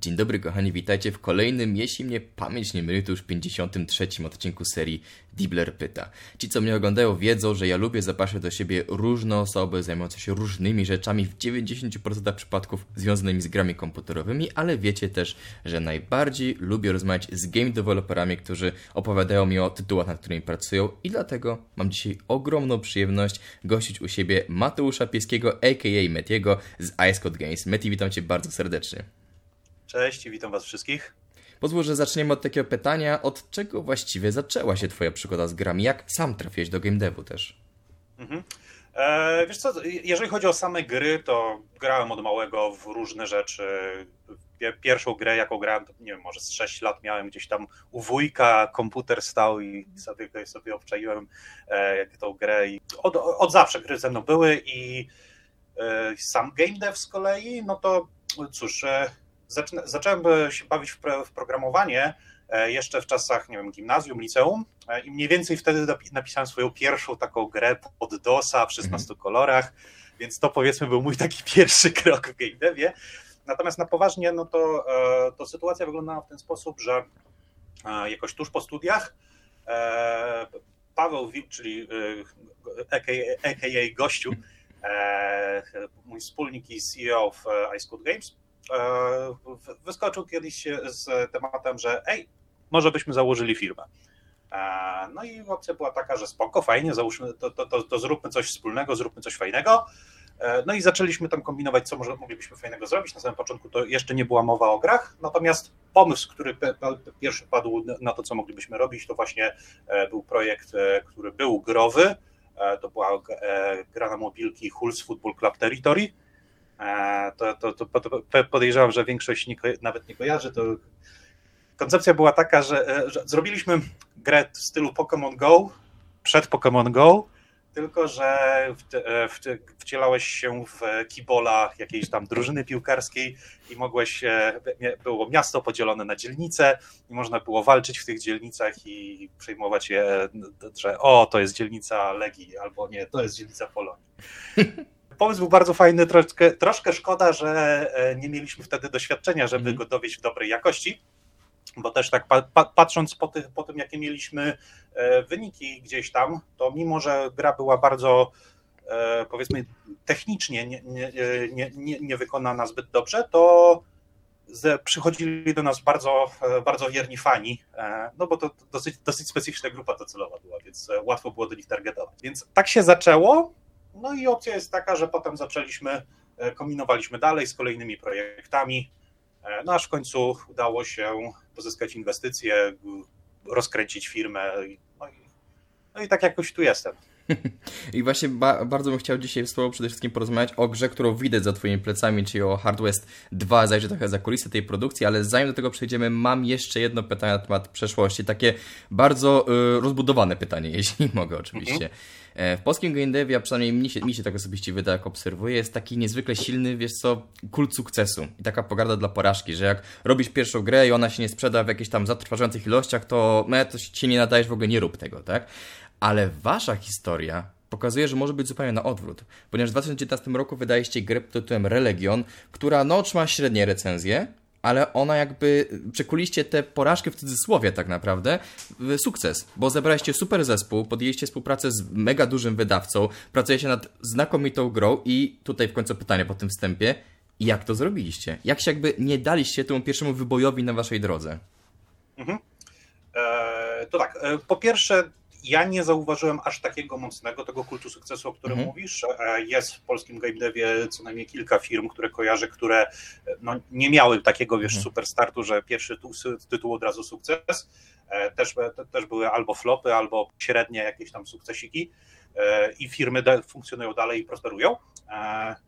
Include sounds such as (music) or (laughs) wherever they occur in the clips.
Dzień dobry kochani, witajcie w kolejnym, jeśli mnie pamięć nie myli, to już 53 odcinku serii Dibler Pyta. Ci, co mnie oglądają, wiedzą, że ja lubię zapraszać do siebie różne osoby zajmujące się różnymi rzeczami, w 90% przypadków związanymi z grami komputerowymi, ale wiecie też, że najbardziej lubię rozmawiać z game developerami, którzy opowiadają mi o tytułach, nad którymi pracują i dlatego mam dzisiaj ogromną przyjemność gościć u siebie Mateusza Pieskiego, a.k.a. Metiego z Ice Code Games. Meti, witam Cię bardzo serdecznie. Cześć i witam Was wszystkich. Pozwól, że zaczniemy od takiego pytania, od czego właściwie zaczęła się Twoja przygoda z grami? Jak sam trafiłeś do game devu też? Mhm. E, wiesz co, jeżeli chodzi o same gry, to grałem od małego w różne rzeczy. Pierwszą grę, jaką grałem, to nie wiem, może z 6 lat miałem gdzieś tam u wujka, komputer stał i sobie, sobie obczaiłem e, tą grę. I od, od zawsze gry ze mną były i e, sam game dev z kolei, no to cóż, e, zacząłem się bawić w, w programowanie e, jeszcze w czasach, nie wiem, gimnazjum, liceum e, i mniej więcej wtedy napisałem swoją pierwszą taką grę pod DOSa w 16 mhm. kolorach, więc to powiedzmy był mój taki (laughs) pierwszy krok w game devie. Natomiast na poważnie, no to, e, to sytuacja wyglądała w ten sposób, że jakoś tuż po studiach Paweł Wip, czyli AKA, gościu, mój wspólnik i CEO w Ice Code Games, wyskoczył kiedyś z tematem, że ej, może byśmy założyli firmę. E, no i opcja była taka, że spoko, fajnie, załóżmy, to, to, to, to zróbmy coś wspólnego, zróbmy coś fajnego. E, no i zaczęliśmy tam kombinować, co może moglibyśmy fajnego zrobić. Na samym początku to jeszcze nie była mowa o grach, natomiast pomysł, który pierwszy padł na to, co moglibyśmy robić, to właśnie był projekt, który był growy. To była gra na mobilki Hulls Football Club Territory E, to, to, to podejrzewam, że większość nie, nawet nie kojarzy. To koncepcja była taka, że, e, że zrobiliśmy grę w stylu Pokémon Go przed Pokémon Go, tylko że e, wcielałeś się w kibola jakiejś tam drużyny piłkarskiej i mogłeś, było miasto podzielone na dzielnice i można było walczyć w tych dzielnicach i przejmować je, że o, to jest dzielnica Legii, albo nie, to jest dzielnica Polonii. (laughs) pomysł był bardzo fajny, troszkę, troszkę szkoda, że e, nie mieliśmy wtedy doświadczenia, żeby mm. go dowieść w dobrej jakości, bo też tak pa, patrząc po, tych, po tym, jakie mieliśmy e, wyniki gdzieś tam, to mimo, że gra była bardzo e, powiedzmy technicznie nie, nie, nie, nie, zbyt dobrze, to przychodzili do nas bardzo, bardzo wierni fani, no bo to dosyć, dosyć specyficzna grupa docelowa była, więc łatwo było do nich targetować. Więc tak się zaczęło. No i opcja jest taka, że potem zaczęliśmy, e, kombinowaliśmy dalej z kolejnymi projektami, e, no aż w końcu udało się pozyskać inwestycje, rozkręcić firmę, no i, no i tak jakoś tu jestem. (laughs) I właśnie ba bardzo bym chciał dzisiaj z Tobą przede wszystkim porozmawiać o grze, którą widać za Twoimi plecami, czyli o Hard West 2. Zajrzę trochę za kulisy tej produkcji, ale zanim do tego przejdziemy, mam jeszcze jedno pytanie na temat przeszłości. Takie bardzo y, rozbudowane pytanie, (laughs) jeśli mogę oczywiście. Mhm. E, w polskim game devie, a przynajmniej mi się, mi się tak osobiście wydaje, jak obserwuję, jest taki niezwykle silny, wiesz co, kult sukcesu i taka pogarda dla porażki, że jak robisz pierwszą grę i ona się nie sprzeda w jakichś tam zatrważających ilościach, to me, to się nie nadajesz, w ogóle nie rób tego, tak? Ale wasza historia pokazuje, że może być zupełnie na odwrót, ponieważ w 2019 roku wydaliście grę pod tytułem Religion, która no otrzymała średnie recenzje, ale ona jakby, przekuliście tę porażkę w cudzysłowie tak naprawdę w sukces, bo zebraliście super zespół, podjęliście współpracę z mega dużym wydawcą, pracujecie nad znakomitą grą i tutaj w końcu pytanie po tym wstępie, jak to zrobiliście? Jak się jakby nie daliście temu pierwszemu wybojowi na waszej drodze? Mhm. Eee, to tak, e, po pierwsze ja nie zauważyłem aż takiego mocnego tego kultu sukcesu, o którym mhm. mówisz. E, jest w polskim game devie co najmniej kilka firm, które kojarzę, które e, no, nie miały takiego, wiesz, mhm. super startu, że pierwszy tytuł od razu sukces. E, też, też były albo flopy, albo średnie jakieś tam sukcesiki i firmy funkcjonują dalej i prosperują.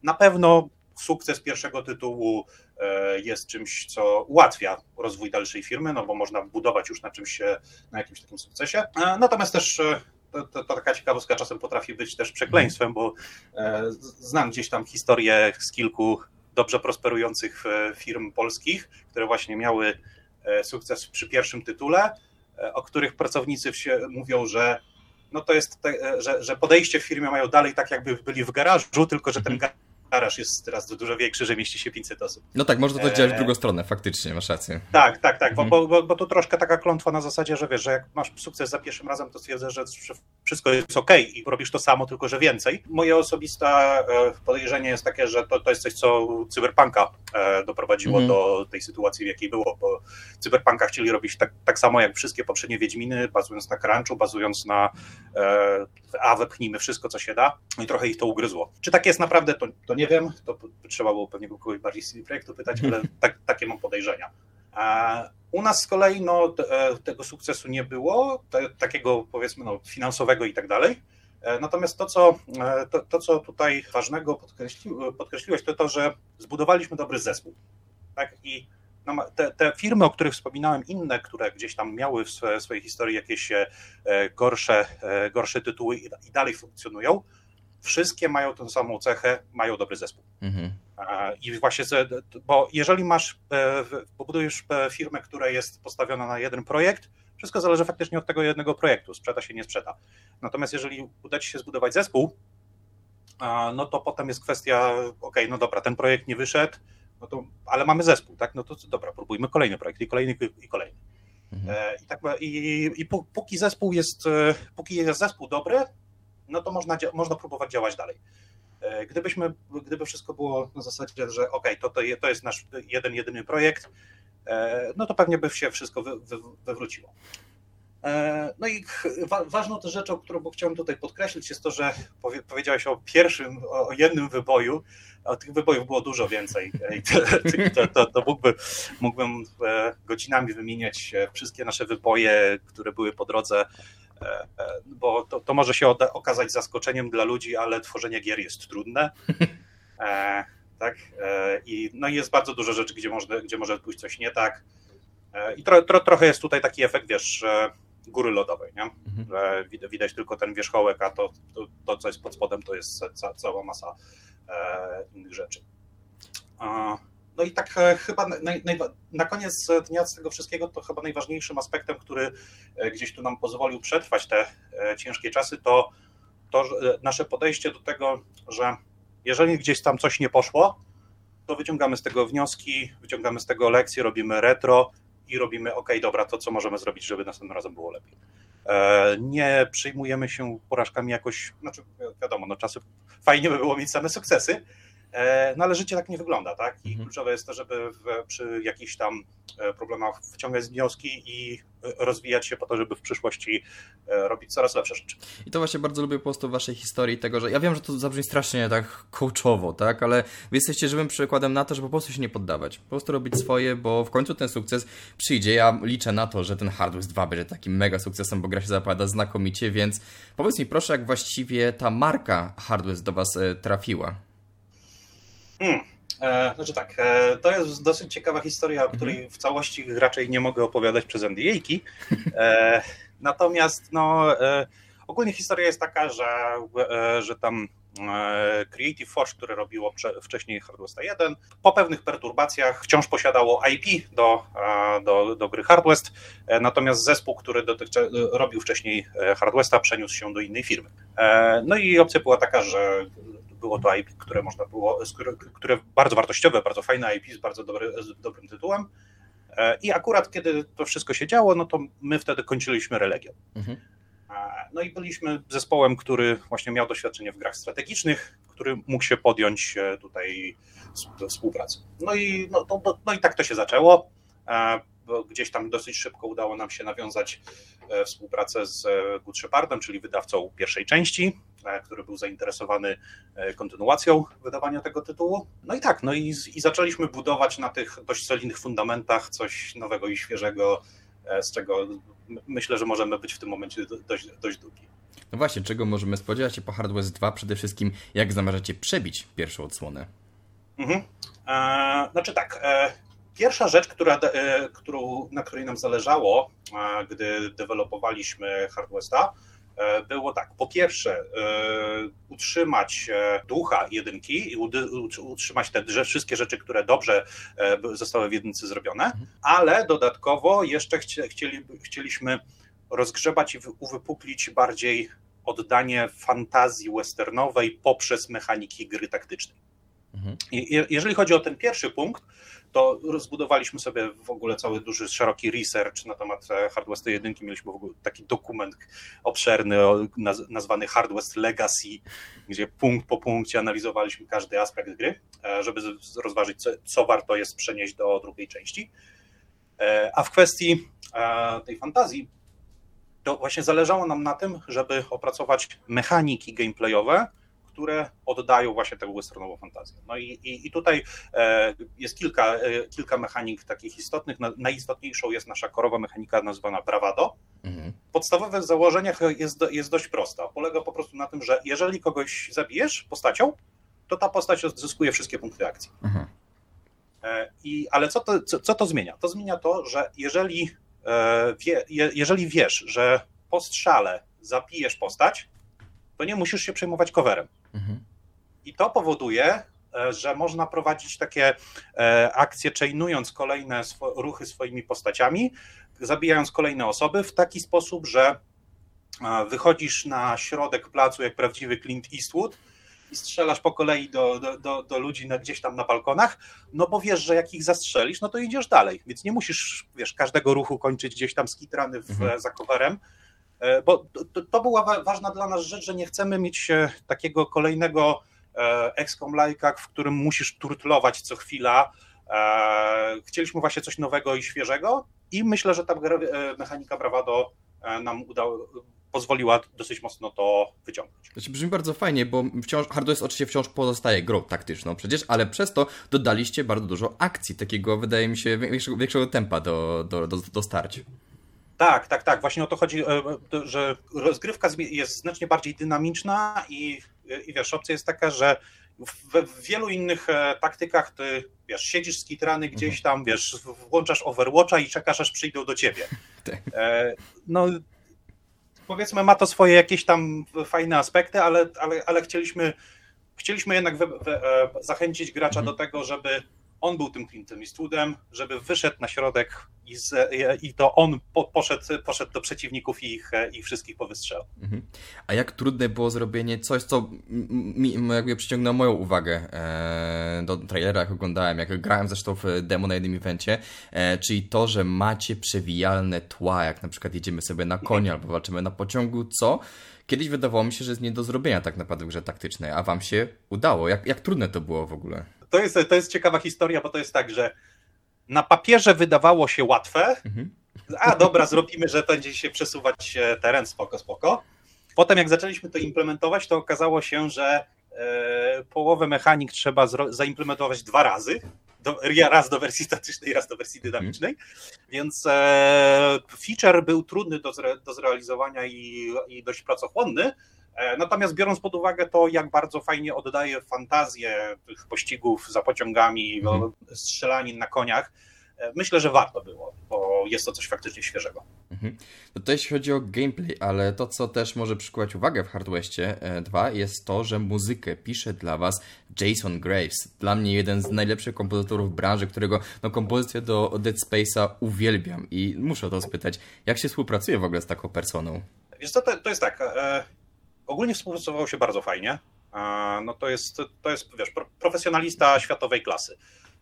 Na pewno sukces pierwszego tytułu e, jest czymś, co ułatwia rozwój dalszej firmy, no bo można budować już na czymś, na jakimś takim sukcesie. E, natomiast też e, to, to, to, taka ciekawostka czasem potrafi być też przekleństwem, bo znam gdzieś tam historię z kilku dobrze prosperujących firm polskich, które właśnie miały sukces przy pierwszym tytule, o których pracownicy mówią, że no to jest, te, że, że podejście w firmie mają dalej tak, jakby byli w garażu, tylko że ten garaż garaż jest teraz dużo większy, że mieści się 500 osób. No tak, można to działać w drugą stronę, faktycznie, masz rację. Tak, tak, tak, mhm. bo, bo, bo to troszkę taka klątwa na zasadzie, że wiesz, że jak masz sukces za pierwszym razem, to stwierdzasz, że wszystko jest ok i robisz to samo, tylko że więcej. Moje osobiste podejrzenie jest takie, że to, to jest coś, co cyberpunka doprowadziło mhm. do tej sytuacji, w jakiej było, bo cyberpunka chcieli robić tak, tak samo jak wszystkie poprzednie Wiedźminy, bazując na crunchu, bazując na e, a wepchnijmy wszystko, co się da no i trochę ich to ugryzło. Czy tak jest naprawdę, to, to nie wiem, to trzeba było pewnie kogoś bardziej z projektu pytać, ale (laughs) tak, takie mam podejrzenia. A u nas z kolei no, te, e, tego sukcesu nie było, te, takiego powiedzmy no, finansowego i tak dalej. E, natomiast to co, e, to, to, co tutaj ważnego podkreśli, podkreśliłeś, to to, że zbudowaliśmy dobry zespół. Tak? I no, te, te, firmy, o których wspominałem, inne, które gdzieś tam miały w swojej historii jakieś gorsze, gorsze tytuły i dalej funkcjonują, wszystkie mają tę samą cechę, mają dobry zespół. Mhm. I właśnie, bo jeżeli masz, e, pobudujesz e, firmę, która jest postawiona na jeden projekt, wszystko zależy faktycznie od tego jednego projektu, sprzeda się, nie sprzeda. Natomiast jeżeli uda ci się zbudować zespół, no to potem jest kwestia, ok, no dobra, ten projekt nie wyszedł, no to, ale mamy zespół, tak? No to dobra, próbujmy kolejny projekt i kolejny i kolejny. Mhm. E, I, tak, i, i póki zespół jest, póki jest zespół dobry, no to można, można próbować działać dalej. E, gdybyśmy, gdyby wszystko było na zasadzie, że ok, to, to, to jest nasz jeden, jedyny projekt, e, no to pewnie by się wszystko wy, wy, wywróciło. E, no i wa ważną też rzeczą, którą chciałem tutaj podkreślić, jest to, że powie, powiedziałeś o pierwszym, o jednym wyboju, a tych wybojów było dużo więcej. To, to, to mógłby, mógłbym godzinami wymieniać wszystkie nasze wyboje, które były po drodze bo to, to może się okazać zaskoczeniem dla ludzi, ale tworzenie gier jest trudne. E, tak? I no jest bardzo dużo rzeczy, gdzie, można, gdzie może pójść coś nie tak. I tro, tro, trochę jest tutaj taki efekt, wiesz, góry lodowej, nie? Mhm. że widać, tylko ten wierzchołek, a to, to, to, co jest pod spodem, to jest ca, cała masa innych rzeczy. No i tak e, chyba naj, naj, na koniec dnia z tego wszystkiego, to chyba najważniejszym aspektem, który e, gdzieś tu nam pozwolił przetrwać te e, ciężkie czasy, to, to nasze podejście do tego, że jeżeli gdzieś tam coś nie poszło, to wyciągamy z tego wnioski, wyciągamy z tego lekcje, robimy retro i robimy, ok, dobra, to co możemy zrobić, żeby następnym razem było lepiej. Nie przyjmujemy się porażkami jakoś, znaczy wiadomo, no czasy fajnie by było mieć same sukcesy, no ale życie tak nie wygląda, tak? I mhm. kluczowe jest to, żeby w, przy jakichś tam e, problemach wyciągać wnioski i e, rozwijać się po to, żeby w przyszłości robić coraz lepsze rzeczy. I to właśnie bardzo lubię po prostu w waszej historii tego, że ja wiem, że to zabrzmi strasznie tak coachowo, tak? Ale wy jesteście żywym przykładem na to, żeby po prostu się nie poddawać. Po prostu robić swoje, bo w końcu ten sukces przyjdzie. Ja liczę na to, że ten Hardware 2 będzie takim mega sukcesem, bo gra się zapowiada znakomicie, więc powiedz mi proszę, jak właściwie ta marka Hardware do was trafiła? E, znaczy tak, e, to jest dosyć ciekawa historia, o której w całości raczej nie mogę opowiadać przez NDA-ki. E, natomiast no, ogólnie historia jest taka, że, że tam Creative Force, które robiło wcześniej Hardwest 1, po pewnych perturbacjach wciąż posiadało IP do, do, do gry Hardwest, natomiast zespół, który dotychczas robił wcześniej Hardwesta, przeniósł się do innej firmy. No i opcja była taka, że było to IP, które można było, które bardzo wartościowe, bardzo fajne IP z bardzo dobry, z dobrym tytułem. E, I akurat kiedy to wszystko się działo, no to my wtedy kończyliśmy Religion. Mhm. E, no i byliśmy zespołem, który właśnie miał doświadczenie w grach strategicznych, który mógł się podjąć e, tutaj współpracy. No i, no, no, no i tak to się zaczęło. Gdzieś tam dosyć szybko udało nam się nawiązać współpracę z Good Shepardem, czyli wydawcą pierwszej części który był zainteresowany e, kontynuacją wydawania tego tytułu. No i tak, no i, i zaczęliśmy budować na tych dość solidnych fundamentach coś nowego i świeżego, e, z czego myślę, że możemy być w tym momencie dość, dość długi. No właśnie, czego możemy spodziewać się po Hardware 2? Przede wszystkim, jak zamierzacie przebić pierwszą odsłonę? Mhm. E, znaczy tak, e, pierwsza rzecz, która, e, którą, na której nam zależało, gdy dewelopowaliśmy Hardwesta, E, było tak, po pierwsze e, utrzymać ducha jedynki i utrzymać te wszystkie rzeczy, które dobrze zostały w jedynce zrobione, mhm. ale dodatkowo jeszcze chcieli, chcieliśmy rozgrzebać i uwypuklić bardziej oddanie fantazji westernowej poprzez mechaniki gry taktycznej. Mhm. Jeżeli chodzi o ten pierwszy punkt, to rozbudowaliśmy sobie w ogóle cały duży, szeroki research na temat e, Hardware 1. Mieliśmy w ogóle taki dokument obszerny nazwany Hardware Legacy, gdzie punkt po punkcie analizowaliśmy każdy aspekt gry, e, żeby rozważyć, co, co warto jest przenieść do drugiej części. E, a w kwestii tej fantazji, to właśnie zależało nam na tym, żeby opracować mechaniki gameplayowe, które oddają właśnie tę westernową fantazję. No i, i, i tutaj e, jest kilka, e, kilka mechanik takich istotnych. Najistotniejszą jest nasza korowa mechanika nazywana bravado. Mhm. W podstawowych założeniach jest, jest dość prosta. Polega po prostu na tym, że jeżeli kogoś zabijesz postacią, to ta postać zyskuje wszystkie punkty akcji. Mhm. E, I, ale co to, co, co to zmienia? To zmienia to, że jeżeli, wie, jeżeli wiesz, że po strzale zabijesz postać, to nie musisz się przejmować coverem. Mhm. I to powoduje, e, że można prowadzić takie e, akcje, chainując kolejne ruchy swoimi postaciami, zabijając kolejne osoby w taki sposób, że e, wychodzisz na środek placu jak prawdziwy Clint Eastwood i strzelasz po kolei do, do, do, do ludzi na, gdzieś tam na balkonach, no bo wiesz, że jak ich zastrzelisz, no to idziesz dalej, więc nie musisz, wiesz, każdego ruchu kończyć gdzieś tam skitrany w, mhm. za coverem, bo to, to była ważna dla nas rzecz, że nie chcemy mieć e, takiego kolejnego e, XCOM lajka, w którym musisz turtlować co chwila. Chcieliśmy właśnie coś nowego i świeżego i myślę, że ta mechanika Bravado nam udało, pozwoliła dosyć mocno to wyciągnąć. Znaczy brzmi bardzo fajnie, bo wciąż, Hardware oczywiście wciąż pozostaje grą taktyczną przecież, ale przez to dodaliście bardzo dużo akcji, takiego wydaje mi się większego, większego tempa do, do, do, do. Tak, tak, tak. Właśnie o to chodzi, e, że rozgrywka jest znacznie bardziej dynamiczna i, i wiesz, opcja jest taka, że w, wielu innych e, taktykach ty, wiesz, siedzisz skitrany gdzieś mhm. tam, wiesz, włączasz Overwatcha i czekasz, aż przyjdą do ciebie. (laughs) Tak. E, no, powiedzmy, ma to swoje jakieś tam fajne aspekty, ale, ale, ale chcieliśmy, chcieliśmy jednak zachęcić gracza mhm. do tego, żeby on był tym Clintem Eastwoodem, żeby wyszedł na środek i, z, i to on po, poszedł, poszedł do przeciwników i ich, ich wszystkich powystrzelał. Mhm. A jak trudne było zrobienie coś, co mi jakby przyciągnęło moją uwagę e, do trailera, jak oglądałem, jak grałem zresztą w demo na jednym evencie, e, czyli to, że macie przewijalne tła, jak na przykład jedziemy sobie na konia albo walczymy na pociągu, co kiedyś wydawało mi się, że jest nie do zrobienia tak naprawdę w grze taktycznej, a wam się udało. Jak, jak trudne to było w ogóle? To jest, to jest ciekawa historia, bo to jest tak, że na papierze wydawało się łatwe, mhm. a dobra, zrobimy, że będzie się przesuwać e, teren, spoko, spoko. Potem jak zaczęliśmy to implementować, to okazało się, że e, połowę mechanik trzeba zaimplementować dwa razy. Do, raz do wersji statycznej, raz do wersji dynamicznej, mhm. więc e, feature był trudny do, zre, do zrealizowania i, i dość pracochłonny, natomiast biorąc pod uwagę to, jak bardzo fajnie oddaje fantazję tych pościgów za pociągami, mhm. strzelanin na koniach, e, myślę, że warto było, bo jest to coś faktycznie świeżego. Mhm. No to jeśli chodzi o gameplay, ale to, co też może przykuwać uwagę w Hardwestie 2 e, jest to, że muzykę pisze dla Was Jason Graves. Dla mnie jeden z najlepszych kompozytorów branży, którego no, kompozycję do Dead Space'a uwielbiam i muszę o to spytać, jak się współpracuje w ogóle z taką personą? Wiesz to, to jest tak, ogólnie współpracowało się bardzo fajnie. No to jest, to jest wiesz, profesjonalista światowej klasy.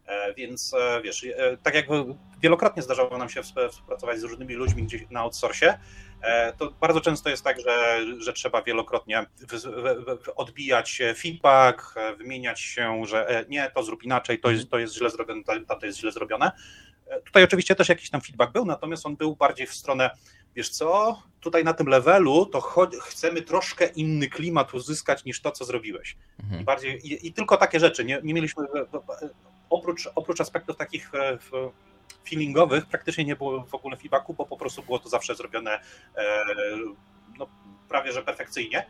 E, więc e, wiesz, e, tak jak wielokrotnie zdarzało nam się współpracować z różnymi ludźmi gdzieś na outsourcie, to bardzo często jest tak, że, że trzeba wielokrotnie odbijać feedback, wymieniać się, że nie, to zrób inaczej, to jest, to jest źle zrobione, to jest źle zrobione. Tutaj oczywiście też jakiś tam feedback był, natomiast on był bardziej w stronę wiesz co, tutaj na tym levelu to chcemy troszkę inny klimat uzyskać niż to, co zrobiłeś. Mhm. I, bardziej, i, i, tylko takie rzeczy. Nie, nie mieliśmy, oprócz, oprócz aspektów takich e, feelingowych, praktycznie nie było w ogóle feedbacku, bo po prostu było to zawsze zrobione e, no, prawie że perfekcyjnie.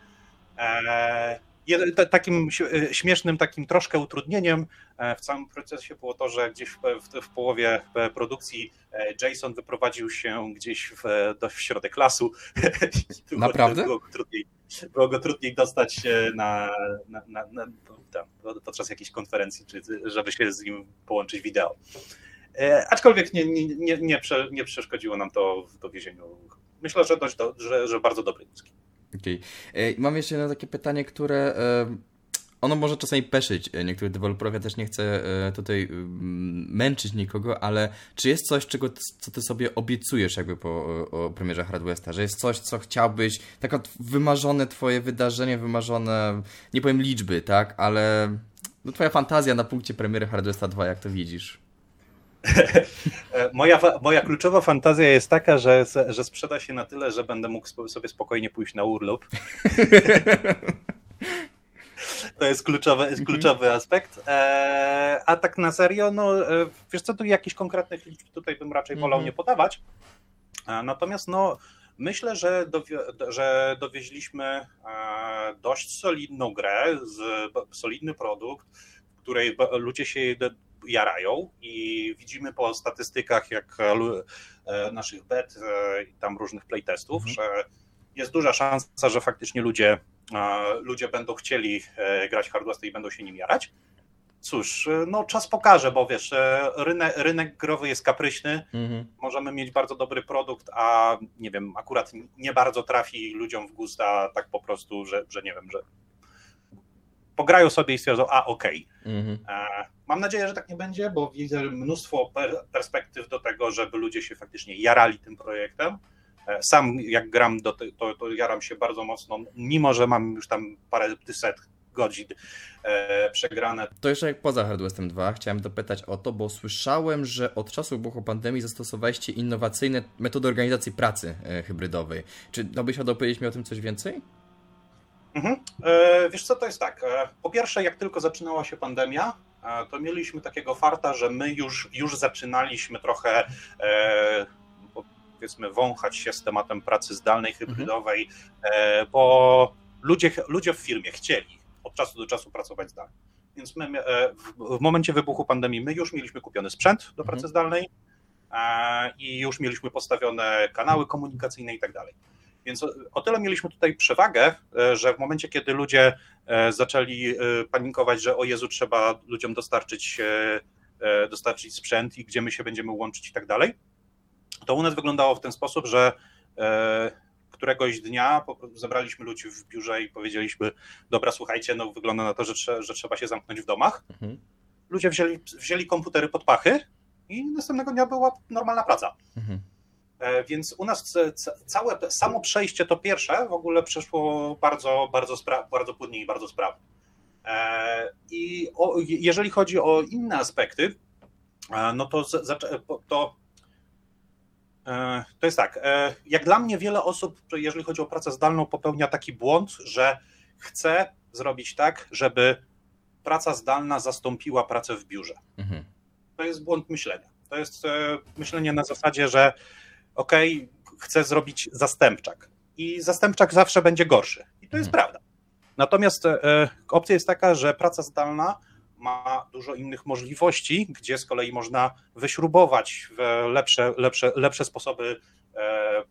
E, takim e, śmiesznym, takim troszkę utrudnieniem e, w całym procesie było to, że gdzieś w, połowie e, produkcji Jason wyprowadził się gdzieś w, do, w środek lasu. (laughs) Naprawdę? Było go, trudniej, było go trudniej dostać na, na, na, na tam, podczas jakiejś konferencji, czy żeby się z nim połączyć wideo. Aczkolwiek nie, nie, nie, nie, prze, nie przeszkodziło nam to w dowiezieniu. Myślę, że, dość do, że, że bardzo dobry muzyki. Okay. Mam jeszcze jedno takie pytanie, które ono może czasami peszyć niektórych deweloperów, ja też nie chcę tutaj męczyć nikogo, ale czy jest coś, czego, co ty sobie obiecujesz jakby po o premierze Hard Westa, że jest coś, co chciałbyś, takie wymarzone twoje wydarzenie, wymarzone, nie powiem liczby, tak, ale no twoja fantazja na punkcie premiery Hard Westa 2, jak to widzisz? (laughs) moja, moja kluczowa fantazja jest taka, że, że sprzeda się na tyle, że będę mógł sobie spokojnie pójść na urlop. (laughs) To jest kluczowy, jest kluczowy aspekt. E, a tak na serio, no e, wiesz co, tu jakichś konkretnych liczb tutaj bym raczej wolał -hmm. nie podawać. E, natomiast no myślę, że, dowie, że dowieźliśmy dość solidną grę, z, solidny produkt, w której ludzie się jarają i widzimy po statystykach jak naszych bet i tam różnych playtestów, -hmm. że jest duża szansa, że faktycznie ludzie ludzie będą chcieli e, grać Hardware i będą się nim jarać. Cóż, e, no czas pokaże, bo wiesz, e, rynek, rynek growy jest kapryśny, mhm. możemy mieć bardzo dobry produkt, a nie wiem, akurat nie bardzo trafi ludziom w gusta tak po prostu, że, że nie wiem, że pograją sobie i stwierdzą, a okej. Okay. Mhm. Mam nadzieję, że tak nie będzie, bo widzę mnóstwo perspektyw do tego, żeby ludzie się faktycznie jarali tym projektem. E, sam jak gram, do te, to, to jaram się bardzo mocno, mimo że mam już tam parę set godzin e, przegrane. To jeszcze jak poza Hard Westem 2 chciałem dopytać o to, bo słyszałem, że od czasu wybuchu pandemii zastosowaliście innowacyjne metody organizacji pracy e, hybrydowej. Czy no byś chciał powiedzieć mi o tym coś więcej? Mhm. E, wiesz co, to jest tak. E, po pierwsze, jak tylko zaczynała się pandemia, e, to mieliśmy takiego farta, że my już, już zaczynaliśmy trochę powiedzmy wąchać się z tematem pracy zdalnej, hybrydowej, mhm. bo ludzie, ludzie w firmie chcieli od czasu do czasu pracować zdalnie. Więc my w momencie wybuchu pandemii my już mieliśmy kupiony sprzęt do pracy mhm. zdalnej e, i już mieliśmy postawione kanały komunikacyjne i tak dalej. Więc o tyle mieliśmy tutaj przewagę, że w momencie, kiedy ludzie zaczęli panikować, że o Jezu, trzeba ludziom dostarczyć, dostarczyć sprzęt i gdzie my się będziemy łączyć i tak dalej, to u nas wyglądało w ten sposób, że e, któregoś dnia zebraliśmy ludzi w biurze i powiedzieliśmy, dobra, słuchajcie, no wygląda na to, że, że trzeba się zamknąć w domach. Mhm. Ludzie wzięli, wzięli komputery pod pachy i następnego dnia była normalna praca. Mhm. E, więc u nas całe samo przejście to pierwsze w ogóle przeszło bardzo, bardzo, bardzo płynnie i bardzo sprawnie. E, I o, jeżeli chodzi o inne aspekty, no to, to E, to jest tak, e, jak dla mnie wiele osób, jeżeli chodzi o pracę zdalną, popełnia taki błąd, że chce zrobić tak, żeby praca zdalna zastąpiła pracę w biurze. Mhm. To jest błąd myślenia. To jest e, myślenie na zasadzie, że ok, chcę zrobić zastępczak i zastępczak zawsze będzie gorszy. I to jest mhm. prawda. Natomiast opcja jest taka, że praca zdalna ma dużo innych możliwości, gdzie z kolei można wyśrubować lepsze, lepsze, lepsze sposoby e,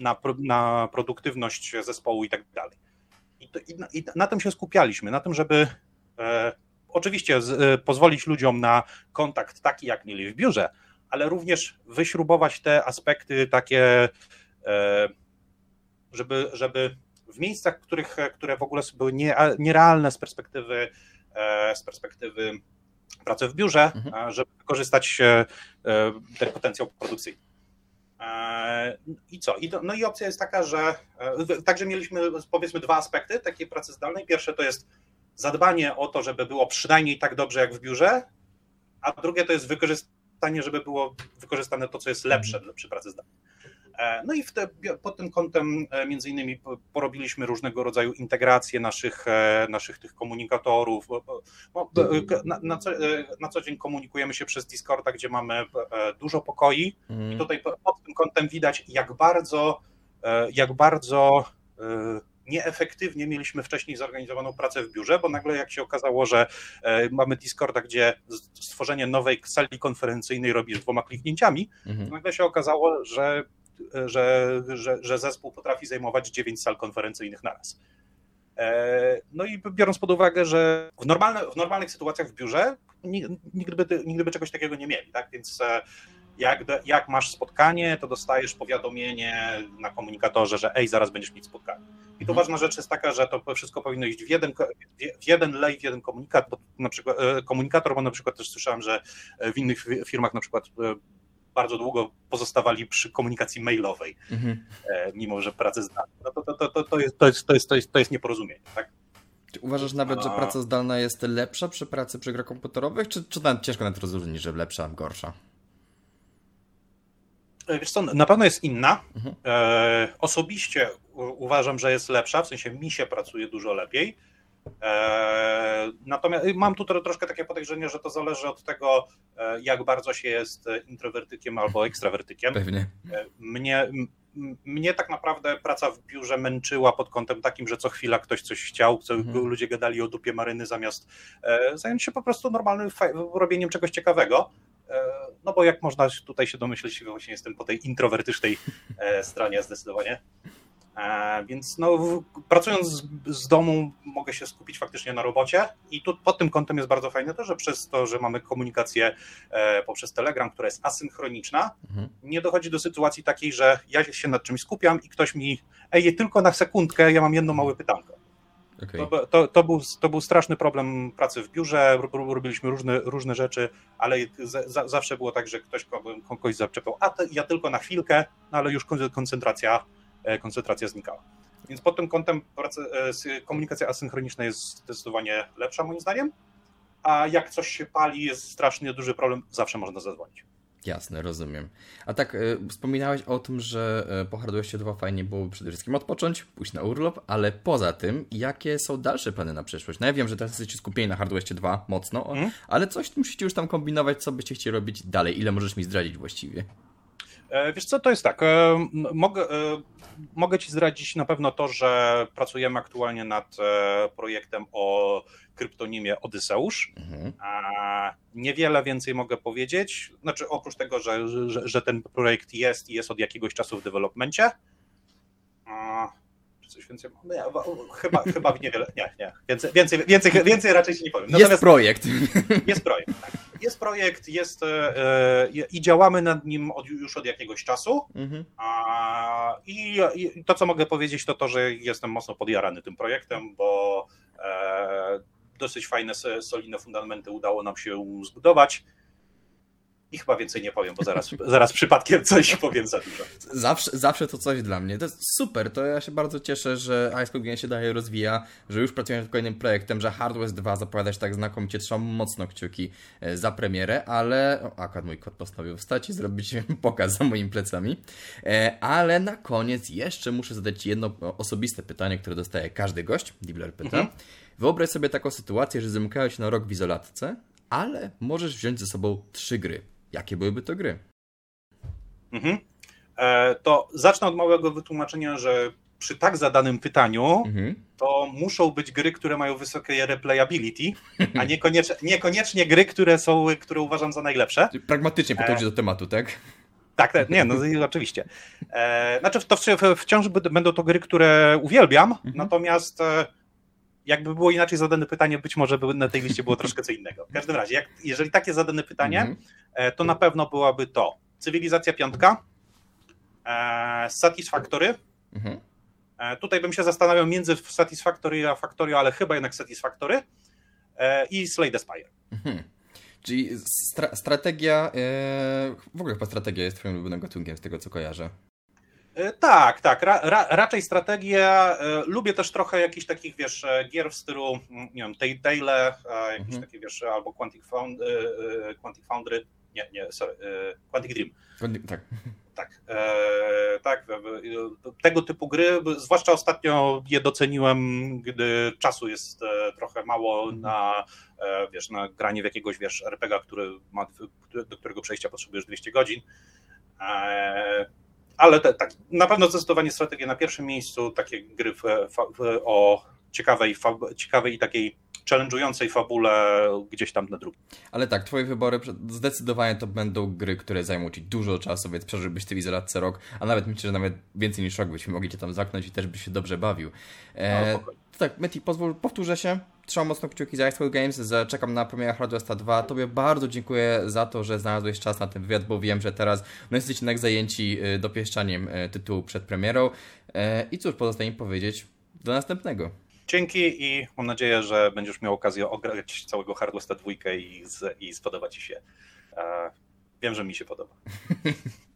na, na produktywność zespołu i tak dalej. I, to, i, I, na tym się skupialiśmy, na tym, żeby e, oczywiście z, e, pozwolić ludziom na kontakt taki, jak mieli w biurze, ale również wyśrubować te aspekty takie, e, żeby, żeby w miejscach, których, które w ogóle były nie, nierealne z perspektywy E, z perspektywy pracy w biurze, mhm. Żeby wykorzystać e, ten potencjał produkcyjny. I co? no i opcja jest taka, że także mieliśmy powiedzmy dwa aspekty takiej pracy zdalnej. Pierwsze to jest zadbanie o to, żeby było przynajmniej tak dobrze jak w biurze, a drugie to jest wykorzystanie, żeby było wykorzystane to, co jest lepsze mhm. przy pracy zdalnej. E, no i te, pod tym kątem e, między innymi porobiliśmy różnego rodzaju integracje naszych, e, naszych tych komunikatorów. Na, na, co, na co dzień komunikujemy się przez Discorda, gdzie mamy dużo pokoi mhm. i tutaj pod tym kątem widać, jak bardzo, jak bardzo nieefektywnie mieliśmy wcześniej zorganizowaną pracę w biurze, bo nagle jak się okazało, że mamy Discorda, gdzie stworzenie nowej sali konferencyjnej robisz dwoma kliknięciami, mhm. nagle się okazało, że że, że, że zespół potrafi zajmować 9 sal konferencyjnych naraz. E, no i biorąc pod uwagę, że w, normalne, w normalnych sytuacjach w biurze nigdy by, nigdy by czegoś takiego nie mieli, tak? Więc e, jak, jak masz spotkanie, to dostajesz powiadomienie na komunikatorze, że ej, zaraz będziesz mieć spotkanie. I tu ważna rzecz jest taka, że to wszystko powinno iść w jeden, w jeden lej, w jeden komunikat, bo na przykład e, komunikator, bo na przykład też słyszałem, że w innych firmach na przykład bardzo długo pozostawali przy komunikacji mailowej, mhm. mimo że pracę zdalną. No to, to, to, to, jest, to, jest, to, jest, to, jest, to jest nieporozumienie, tak? Czy uważasz nawet, że praca zdalna jest lepsza przy pracy przy grach komputerowych, czy, czy ciężko nawet rozróżnić, że lepsza, gorsza? E, wiesz co, na pewno jest inna. Mhm. E, osobiście uważam, że jest lepsza, w sensie mi się pracuje dużo lepiej. E, natomiast mam tu troszkę takie podejrzenie, że to zależy od tego, jak bardzo się jest introwertykiem albo ekstrawertykiem. Pewnie. Mnie, mnie tak naprawdę praca w biurze męczyła pod kątem takim, że co chwila ktoś coś chciał, co mhm. ludzie gadali o dupie maryny zamiast zająć się po prostu normalnym robieniem czegoś ciekawego. No bo jak można tutaj się domyśleć, właśnie jestem po tej introwertycznej stronie zdecydowanie. E, więc no, pracując z, z, domu mogę się skupić faktycznie na robocie i tu pod tym kątem jest bardzo fajne to, że przez to, że mamy komunikację e, poprzez Telegram, która jest asynchroniczna, mhm. nie dochodzi do sytuacji takiej, że ja się nad czymś skupiam i ktoś mi, ej, tylko na sekundkę, ja mam jedno małe pytanko. Okay. To, to, to, był, to był straszny problem pracy w biurze, robiliśmy różne, różne rzeczy, ale za, zawsze było tak, że ktoś kogoś zaczepiał, a to, ja tylko na chwilkę, no ale już koncentracja E, koncentracja znikała. Więc pod tym kątem e, komunikacja asynchroniczna jest zdecydowanie lepsza moim zdaniem, a jak coś się pali, jest strasznie duży problem, zawsze można zadzwonić. Jasne, rozumiem. A tak, y, wspominałeś o tym, że y, po Hardware'cie 2 fajnie było przede wszystkim odpocząć, pójść na urlop, ale poza tym, jakie są dalsze plany na przyszłość? No ja wiem, że teraz jesteście skupieni na Hardware'cie 2 mocno, mm. ale coś musicie już tam kombinować, co byście chcieli robić dalej. Ile możesz mi zdradzić właściwie? E, wiesz co, to jest tak. E, mogę, e, mogę Ci zdradzić na pewno to, że pracujemy aktualnie nad projektem o kryptonimie Odyseusz. Mhm. Niewiele więcej mogę powiedzieć. Znaczy, oprócz tego, że, że, że ten projekt jest i jest od jakiegoś czasu w developmencie. Czy coś więcej? Nie, chyba, (laughs) chyba niewiele. Nie, nie. Więcej, więcej, więcej, więcej raczej się nie powiem. Natomiast jest projekt. Jest projekt, tak jest projekt, jest e, e, i działamy nad nim od, już od jakiegoś czasu. Mhm. A, i, i, to, co mogę powiedzieć, to to, że jestem mocno podjarany tym projektem, bo e, dosyć fajne, solidne fundamenty udało nam się zbudować. I chyba więcej nie powiem, bo zaraz, (laughs) zaraz przypadkiem coś powiem za dużo. Zawsze, zawsze to coś dla mnie. To jest super, to ja się bardzo cieszę, że Ice Game się dalej rozwija, że już pracujemy nad kolejnym projektem, że Hardware 2 zapowiada się tak znakomicie, trzymam mocno kciuki e, za premierę, ale... O, akurat mój kot postanowił wstać i zrobić (laughs) pokaz za moimi plecami. E, ale na koniec jeszcze muszę zadać jedno osobiste pytanie, które dostaje każdy gość, Dibler pyta. Mhm. Wyobraź sobie taką sytuację, że zamykają się na rok w izolatce, ale możesz wziąć ze sobą trzy gry. Jakie byłyby to gry? Mhm. E, to zacznę od małego wytłumaczenia, że przy tak zadanym pytaniu mhm. to muszą być gry, które mają wysokie replayability, a niekoniecznie, niekoniecznie gry, które są, które uważam za najlepsze. Pragmatycznie e... do tematu, tak? Tak, tak, nie, no oczywiście. E, znaczy, to wciąż będą to gry, które uwielbiam, mhm. natomiast e, jakby było inaczej zadane pytanie, być może by na tej liście było troszkę co innego. W każdym razie, jak, jeżeli takie zadane pytanie, mm -hmm. to na pewno byłaby to Cywilizacja Piątka, e, Satisfactory. Mm -hmm. Tutaj bym się zastanawiał między Satisfactory a Factorio, ale chyba jednak Satisfactory i Slay the Spire. -hmm. Czyli stra strategia, w ogóle chyba strategia jest twoim ulubionym gatunkiem z tego co kojarzę. E, tak, tak. Ra, ra, raczej strategia. E, lubię też trochę jakichś takich, wiesz, e, gier w stylu, mm, nie wiem, Tale, jakieś mhm. takie, wiesz, albo Quantic, Found, Quantic Foundry. Nie, nie, sorry, Quantic Dream. Tak. Tak, e, tak. Tego typu gry, zwłaszcza ostatnio je doceniłem, gdy czasu jest trochę mało mhm. na, wiesz, na granie w jakiegoś, wiesz, RPG, który ma, do którego przejścia potrzebujesz 200 godzin. E, ale te, tak, na pewno zdecydowanie strategia na pierwszym miejscu, takie gry w, w, o ciekawej, ciekawej i takiej challenge'ującej fabule gdzieś tam na drugim. Ale tak, twoje wybory zdecydowanie to będą gry, które zajmą ci dużo czasu, więc przeżyłbyś ty w izolatce rok, a nawet myślę, że nawet więcej niż rok byśmy mogli cię tam zamknąć i też byś się dobrze bawił. E, no, tak, Meti, pozwól, powtórzę się. Trzymam mocno kciuki za Xbox Games, że czekam na premierę Hardware 2. Tobie bardzo dziękuję za to, że znalazłeś czas na ten wywiad, bo wiem, że teraz no, jesteście jednak zajęci y, dopieszczaniem y, tytułu przed premierą. E, I cóż, pozostaje mi powiedzieć, Do następnego. Dzięki i mam nadzieję, że będziesz miał okazję ograć całego Hardwesta 2 i, i spodoba Ci się. Wiem, że mi się podoba. (laughs)